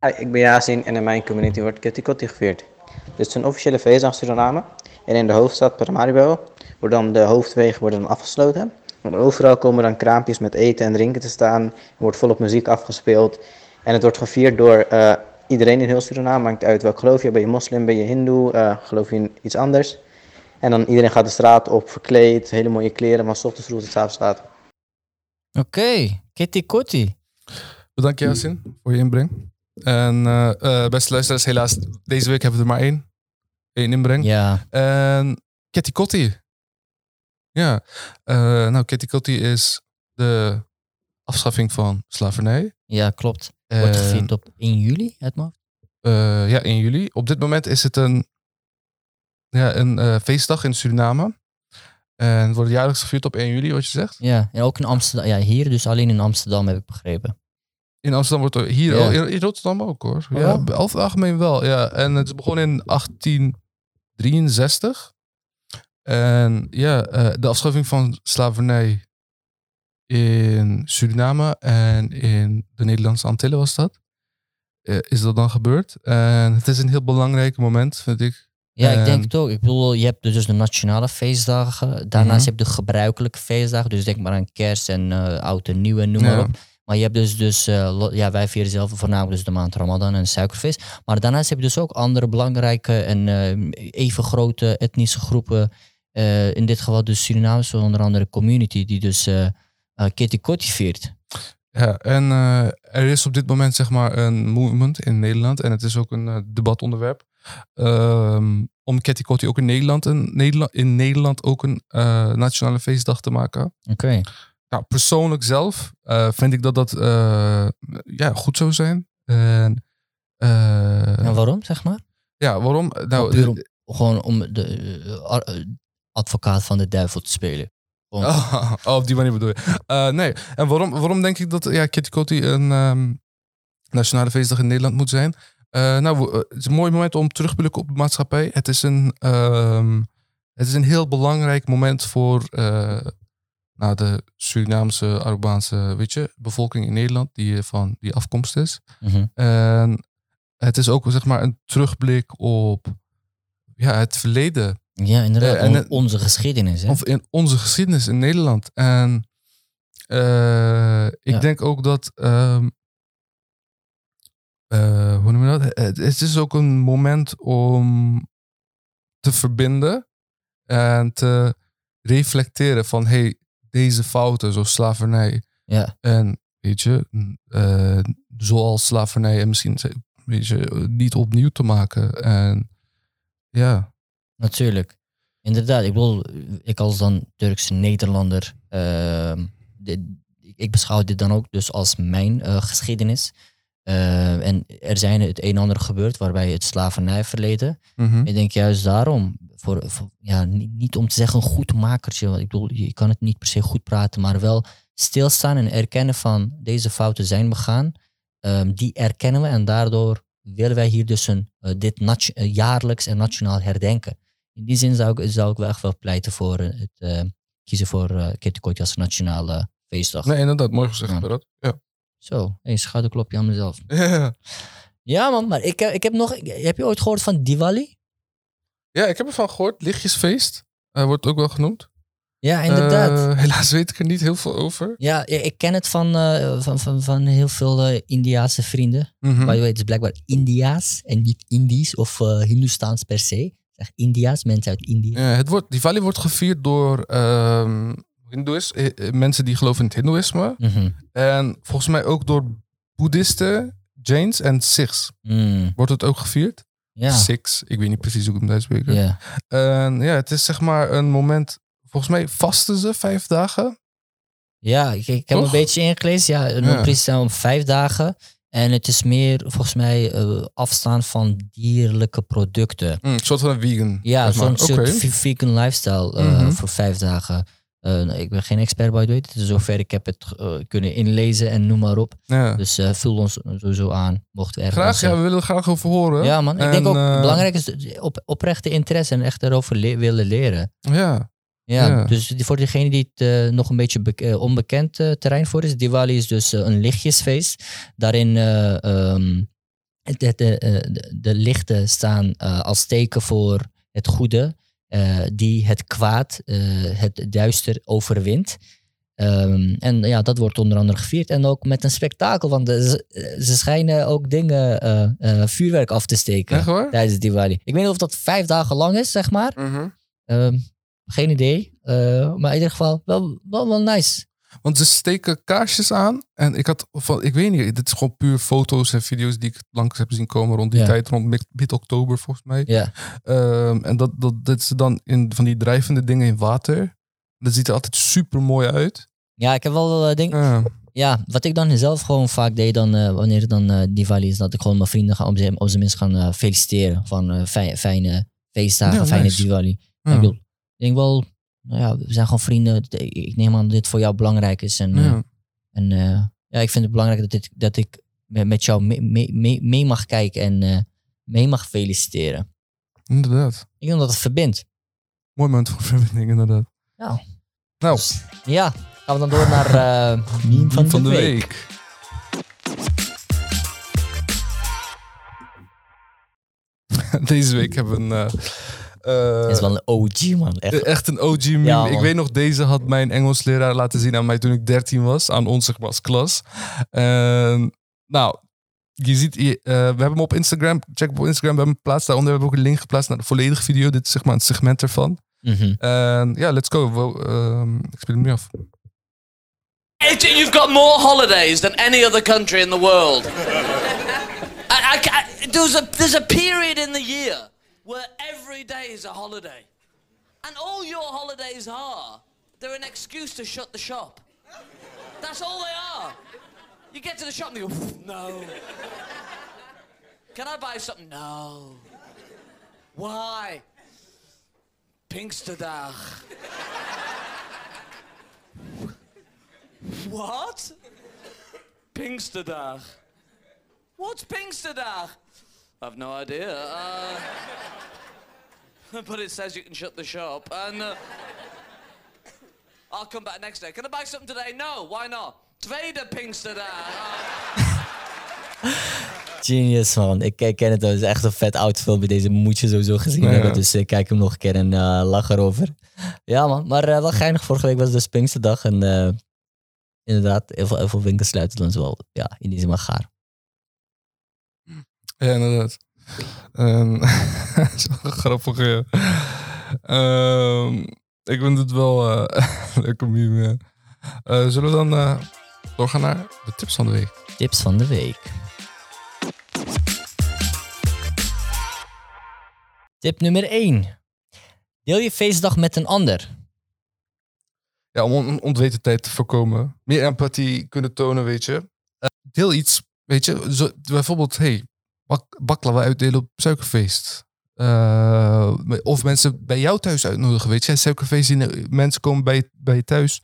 Hi, ik ben Yasin en in mijn community wordt Kitty gevierd. Dit is een officiële feestdag in Suriname. En in de hoofdstad Paramaribo worden dan de hoofdwegen worden afgesloten. Overal komen dan kraampjes met eten en drinken te staan. Er wordt volop muziek afgespeeld. En het wordt gevierd door eh, iedereen in heel Suriname. Maakt uit welk geloof je. Ben je moslim, ben je hindoe, eh, geloof je in iets anders. En dan iedereen gaat de straat op, verkleed, hele mooie kleren, maar 's ochtends vroeg tot 's avonds laat. Oké, kitty kotti. Bedankt, Yasin, voor je inbreng. En eh, beste luisteraars, helaas, deze week hebben we er maar één. Eén inbreng. Ja, En Kitty Kotti. Ja, eh, nou, Kotti is de afschaffing van slavernij. ja, klopt. Wordt gevierd op 1 juli, mijn hoofd. eh, ja, in juli. Op dit moment is het een, ja, een eh, feestdag in Suriname. En het wordt jaarlijks gevierd op 1 juli, wat je zegt. Ja, en ook in Amsterdam. Ja, hier dus alleen in Amsterdam heb ik begrepen. In Amsterdam wordt er hier, Ja. in, in Rotterdam ook hoor. Oh, ja, het algemeen wel. Ja. En het is begonnen in 1863. En ja, eh, de afschaffing van slavernij in Suriname en in de Nederlandse Antillen was dat. Eh, is dat dan gebeurd? En het is een heel belangrijk moment, vind ik. Ja, ik denk En- het ook. Ik bedoel, je hebt dus de nationale feestdagen. Daarnaast Mhm. heb je de gebruikelijke feestdagen. Dus denk maar aan kerst en eh oud en nieuw en noem maar Ja. op. Maar je hebt dus, dus lo- ja, wij vieren zelf voornamelijk dus de maand Ramadan en suikerfeest. Maar daarnaast heb je dus ook andere belangrijke en even grote etnische groepen eh, in dit geval dus Surinaamse onder andere community die dus eh, Kitty Kotti viert. Ja, en er is op dit moment zeg maar een movement in Nederland. En het is ook een debatonderwerp. ehm, om Ketty Kotti ook in Nederland, een, Nederland, in Nederland ook een nationale feestdag te maken. Oké. Nou, persoonlijk zelf vind ik dat dat ja, goed zou zijn. En, En waarom, zeg maar? ja, waarom? Nou, Gewoon om de advocaat van de duivel te spelen. Oh, oh, op die manier bedoel je. Eh, nee, en waarom, waarom denk ik dat ja, Kitty Kotti een ehm, nationale feestdag in Nederland moet zijn? Eh, nou, eh, het is een mooi moment om terug te blikken op de maatschappij. Het is een, ehm, het is een heel belangrijk moment voor nou, de Surinaamse, Arubaanse weet je, bevolking in Nederland, die, van die afkomst is. Mhm. En het is ook zeg maar een terugblik op ja, het verleden. Ja, inderdaad. Eh, en on- onze geschiedenis. Hè? Of in onze geschiedenis in Nederland. En eh, ik Ja. denk ook dat. ehm, eh, hoe noem je dat? Het, het is ook een moment om te verbinden en te reflecteren van hey, deze fouten, zoals slavernij. ja. En weet je, eh, zoals slavernij en misschien weet je, niet opnieuw te maken. En ja, Natuurlijk. Inderdaad, ik bedoel, ik als dan Turkse Nederlander, ehm, dit- ik beschouw dit dan ook dus als mijn eh, geschiedenis. Eh, en er zijn het een en ander gebeurd waarbij het slavernijverleden. mhm. Ik denk juist daarom, voor, voor- ja, niet, niet om te zeggen een goed makertje, want ik bedoel, je kan het niet per se goed praten, maar wel stilstaan en erkennen van deze fouten zijn begaan. Ehm, die erkennen we en daardoor willen wij hier dus een, eh, dit eh, jaarlijks en nationaal herdenken. In die zin zou ik, zou ik wel echt wel pleiten voor eh, het eh, kiezen voor uh, Kitty als nationale feestdag. nee, inderdaad, mooi gezegd, Ja. Berat. Ja. Zo, een schouderklopje aan mezelf. (laughs) Ja. Ja man, maar ik, eh, ik heb nog, heb je ooit gehoord van Diwali? Ja, ik heb ervan gehoord. Lichtjesfeest uh, wordt ook wel genoemd. Ja, inderdaad. Uh, helaas weet ik er niet heel veel over. Ja, ik ken het van, uh, van, van, van heel veel uh, Indiaanse vrienden. Mm -hmm. By the way, het is blijkbaar Indiaas en niet Indisch of Hindoestaans per se. Zeg Indiaas, mensen uit India. Ja, het wordt, Diwali wordt gevierd door um, Hindoes, eh, mensen die geloven in het Hindoeïsme. Mm -hmm. En volgens mij ook door Boeddhisten, Jains en Sikhs mm. wordt het ook gevierd. Ja. Sikhs, ik weet niet precies hoe ik hem uitspreek. Ja. En ja, het is zeg maar een moment. Volgens mij vasten ze vijf dagen. Ja, ik, ik heb Toch? een beetje ingelezen. Ja, een Ja. precies om vijf dagen. En het is meer volgens mij uh, afstaan van dierlijke producten. Mm, een soort van een vegan. Ja, zeg maar. zo'n soort vegan lifestyle uh, Mhm. voor vijf dagen. Uh, ik ben geen expert the way. Dus zover ik heb het kunnen inlezen en noem maar op. Ja. Dus vul ons sowieso aan, mochten we ergens... Graag, ja, we willen er graag over horen. Ja man, ik En, denk ook eh, belangrijk is op, oprechte interesse en echt erover le- willen leren. Ja, Ja, Ja. dus voor degene die het eh, nog een beetje eh, onbekend eh, terrein voor is, Diwali is dus een lichtjesfeest. Daarin het, het, eh, de, de lichten staan als teken voor het goede, die het kwaad, het duister overwint. Ehm, en ja, dat wordt onder andere gevierd. En ook met een spektakel, want de- ze, schijnen ook dingen, vuurwerk af te steken echt tijdens Diwali. Ik weet niet of dat vijf dagen lang is, zeg maar. Mhm. Ehm, geen idee. Eh, maar in ieder geval wel, wel, wel nice. Want ze steken kaarsjes aan. En ik had van, ik weet niet, dit is gewoon puur foto's en video's die ik langs heb zien komen rond die Ja. tijd, rond mid- mid-oktober volgens mij. Ja, Ehm, en dat, dat, dat ze dan in van die drijvende dingen in water. Dat ziet er altijd super mooi uit. ja ik heb wel uh, denk, Ja. ja, wat ik dan zelf gewoon vaak deed dan, eh, wanneer het dan eh, Diwali is, dat ik gewoon mijn vrienden ga op zijn minst gaan eh, feliciteren van eh, fijne, feestdagen, Ja, fijne nice. Diwali. Ja. Ik bedoel, denk wel, nou ja, we zijn gewoon vrienden. Ik ik neem aan dat dit voor jou belangrijk is. En, eh, Ja. en eh, ja, ik vind het belangrijk dat, dit, dat ik met, jou mee, mee, mee, mag kijken en eh, mee mag feliciteren. Inderdaad. Ik denk dat het verbindt. Mooi moment voor verbinding, inderdaad. Ja. Nou, Dus, ja, gaan we dan door naar eh meme van, van de, de week. week. (laughs) Deze week hebben we een. Eh, Dat is wel een OG, man. Echt. Echt een OG meme. Ja, ik weet nog, deze had mijn Engelsleraar laten zien aan mij toen ik 13 was. Aan ons, zeg maar, als klas. Nou, je ziet, eh, we hebben hem op Instagram. Check op Instagram, we hebben hem geplaatst. Daaronder hebben we ook een link geplaatst naar de volledige video. Dit is zeg maar een segment ervan. Mhm. En ja, let's go. Wel, ehm, ik speel hem nu af. Egypt, you've got more holidays than any other country in the world. (laughs) I, I, there's, a, there's a period in the year where every day is a holiday. And all your holidays are, they're an excuse to shut the shop. That's all they are. You get to the shop and you go, no. Can I buy something? No. Why? Pinksterdag. What? Pinksterdag. What's Pinksterdag? I've no idea. Uh, (laughs) but it says you can shut the shop, and uh, I'll come back next day. Can I buy something today? No. Why not? Tweede Pinksterdag. (laughs) Genius, man. Ik, ik ken het wel. Het is echt een vet oud filmpje. Deze moet je sowieso gezien Ja. hebben. Dus ik kijk hem nog een keer en eh, lach erover. Ja, man. Maar eh, wel geinig. Vorige week was de Pinksterdag. En eh, inderdaad, heel veel, heel veel winkels sluiten dan is wel ja, in die zin maar gaar. Ja, inderdaad. En, (laughs) dat is wel grappig, ja. Ehm, ik vind het wel eh (laughs) leuk om hier... eh, zullen we dan eh, doorgaan naar de tips van de week? Tips van de week. Tip nummer 1. Deel je feestdag met een ander. Ja, om onwetendheid te voorkomen. Meer empathie kunnen tonen, weet je. Deel iets, weet je. Zo, bijvoorbeeld, hey, bak, baklava uitdelen op suikerfeest. Eh, of mensen bij jou thuis uitnodigen, weet je. Suikerfeest, mensen komen bij, bij je thuis.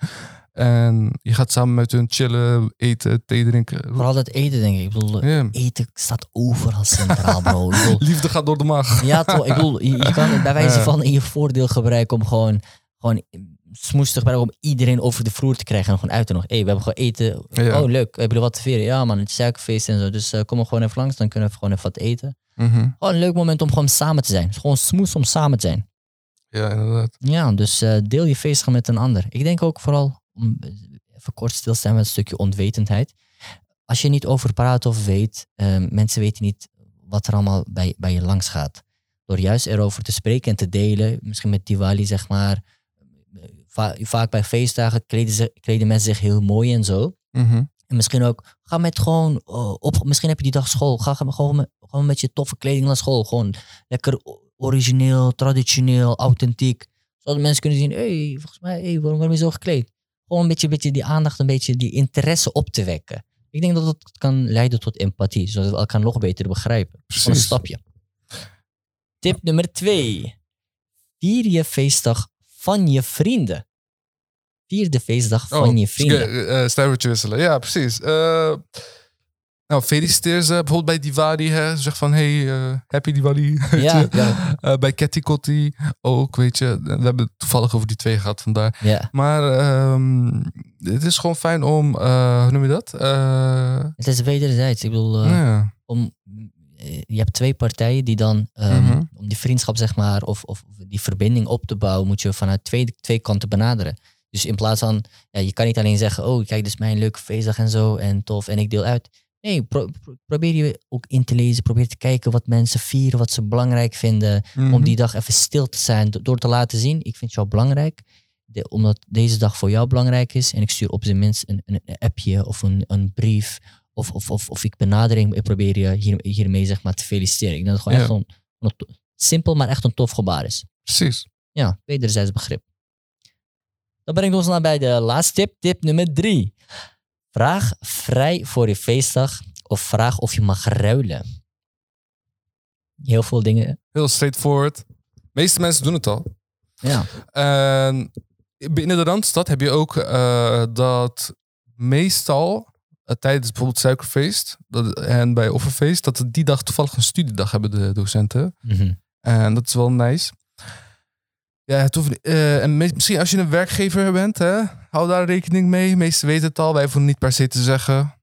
En je gaat samen met hun chillen, eten, thee drinken. Vooral dat eten, denk ik. Ik bedoel, eten staat overal centraal, bro. Bedoel, (laughs) Liefde gaat door de maag. Ja, toch? Ik bedoel, je, je kan het bij wijze van in je voordeel gebruiken om gewoon, gewoon smoes te gebruiken om iedereen over de vloer te krijgen en gewoon uit te nodigen. Hey, we hebben gewoon eten. Ja. Oh, leuk. Hebben jullie wat te vieren? Ja, man, het is suikerfeest en zo. Dus eh, kom er gewoon even langs, dan kunnen we gewoon even wat eten. Gewoon een leuk moment om gewoon samen te zijn. Het is gewoon smoes om samen te zijn. Ja, inderdaad. Ja, dus eh, deel je feestdag met een ander. Ik denk ook vooral, om even kort stilstaan met een stukje onwetendheid. Als je niet over praat of weet, eh, mensen weten niet wat er allemaal bij, bij je langs gaat. Door juist erover te spreken en te delen, misschien met Diwali zeg maar. Va- vaak bij feestdagen kleden, ze, kleden mensen zich heel mooi en zo. Mhm. En misschien ook, ga met gewoon eh, op. Misschien heb je die dag school. Ga ga gewoon met, gewoon met je toffe kleding naar school. Gewoon lekker origineel, traditioneel, authentiek. Zodat mensen kunnen zien, hé, hey, volgens mij, hey, waarom ben je zo gekleed? Gewoon een beetje, beetje die aandacht, een beetje die interesse op te wekken. Ik denk dat dat kan leiden tot empathie, zodat we elkaar nog beter begrijpen. Een stapje. Tip nummer twee. Vier je feestdag van je vrienden. Vier de feestdag van je vrienden. Uh, Stuivertje wisselen. Ja, precies. Eh, nou, feliciteer ze. Bijvoorbeeld bij Diwali. Hè. Zeg van, hey, eh, happy Diwali. (laughs) Ja, ja. Eh, bij Ketty Kotti ook, weet je. We hebben het toevallig over die twee gehad vandaar. ja. Maar ehm, het is gewoon fijn om, eh, hoe noem je dat? Eh, Het is wederzijds. Ik bedoel, eh, om, eh, je hebt twee partijen die dan, ehm, Mhm. om die vriendschap zeg maar, of, of die verbinding op te bouwen, moet je vanuit twee, twee kanten benaderen. Dus in plaats van, ja, je kan niet alleen zeggen, oh kijk, dit is mijn leuke feestdag en zo, en tof, en ik deel uit. Nee, pro- pro- probeer je ook in te lezen, probeer te kijken wat mensen vieren, wat ze belangrijk vinden, om Mhm. die dag even stil te zijn, do- door te laten zien, ik vind jou belangrijk, de- omdat deze dag voor jou belangrijk is, en ik stuur op zijn minst een, een, een appje of een, een brief, of, of, of, of ik benadering, ik probeer je hier, hiermee zeg maar te feliciteren. Ik denk dat het gewoon Ja. echt een, een simpel, maar echt een tof gebaar is. Precies. Ja, wederzijds begrip. Dan brengt ons naar bij de laatste tip, tip nummer drie. Vraag vrij voor je feestdag of vraag of je mag ruilen. Heel veel dingen. Heel straightforward. De meeste mensen doen het al. Ja. En binnen de Randstad heb je ook eh, dat meestal eh, tijdens bijvoorbeeld suikerfeest dat, en bij offerfeest, dat ze die dag toevallig een studiedag hebben, de docenten. Mhm. En dat is wel nice. Ja, het hoeft, eh, en misschien als je een werkgever bent, hè, hou daar rekening mee. Meesten weten het al, wij hoeven niet per se te zeggen.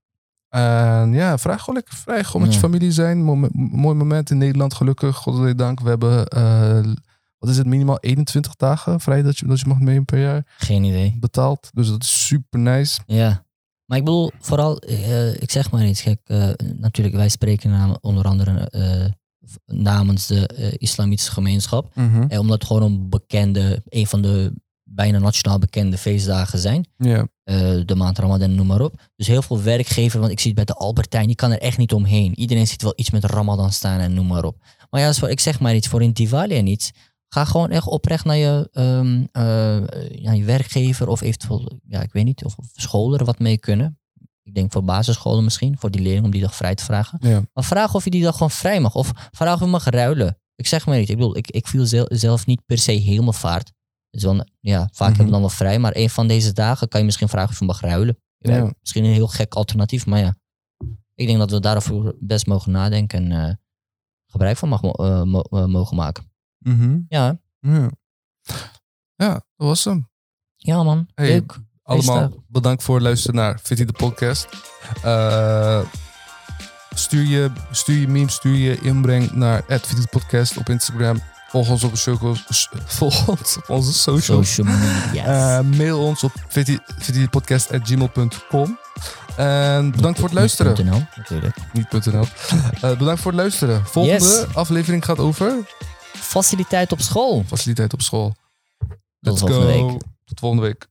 En ja, vraag gewoon lekker vrij. Gewoon met je familie zijn. Mo- mooi moment in Nederland, gelukkig. God dank. We hebben, eh, wat is het, minimaal 21 dagen vrij dat je, dat je mag nemen per jaar Geen idee. betaald. Dus dat is super nice. Ja. Maar ik bedoel, vooral, eh, ik zeg maar iets. Kijk, eh, natuurlijk, wij spreken namen onder andere eh, namens de islamitische gemeenschap. Mhm. En omdat het gewoon een bekende, een van de bijna nationaal bekende feestdagen zijn. Ja. De maand Ramadan, noem maar op. Dus heel veel werkgever, want ik zie het bij de Albertijn, die kan er echt niet omheen. Iedereen ziet wel iets met Ramadan staan en noem maar op. Maar ja, ik zeg maar iets voor een Diwali en iets. Ga gewoon echt oprecht naar je, ehm, eh, ja, je werkgever of eventueel, ja, ik weet niet, of, of scholen er wat mee kunnen. Ik denk voor basisscholen misschien, voor die leerling om die dag vrij te vragen. Ja. Maar vraag of je die dag gewoon vrij mag. Of vraag of je mag ruilen. Ik zeg maar niet. Ik bedoel, ik, ik viel zel- zelf niet per se helemaal vaart. Dus dan, ja, vaak Mhm. hebben we dan wel vrij. Maar een van deze dagen kan je misschien vragen of je mag ruilen. Ja. Misschien een heel gek alternatief, maar ja. Ik denk dat we daarover best mogen nadenken en eh, gebruik van mag, eh, mogen maken. Mhm. Ja, ja. Ja, dat was hem. ja man. Hey, Leuk. Allemaal bedankt voor het luisteren naar Fitty de podcast. Eh, stuur, je, stuur je memes, stuur je inbreng naar Fitty de podcast op Instagram. Volg ons op, socials, volg ons op onze socials. Social media. Eh, mail ons op fittypodcast.gmail.com. En bedankt voor het luisteren. natuurlijk. Niet.nl. Eh, bedankt voor het luisteren. Volgende Yes. aflevering gaat over Faciliteit op school. faciliteit op school. Tot Let's volgende go. week. Tot volgende week.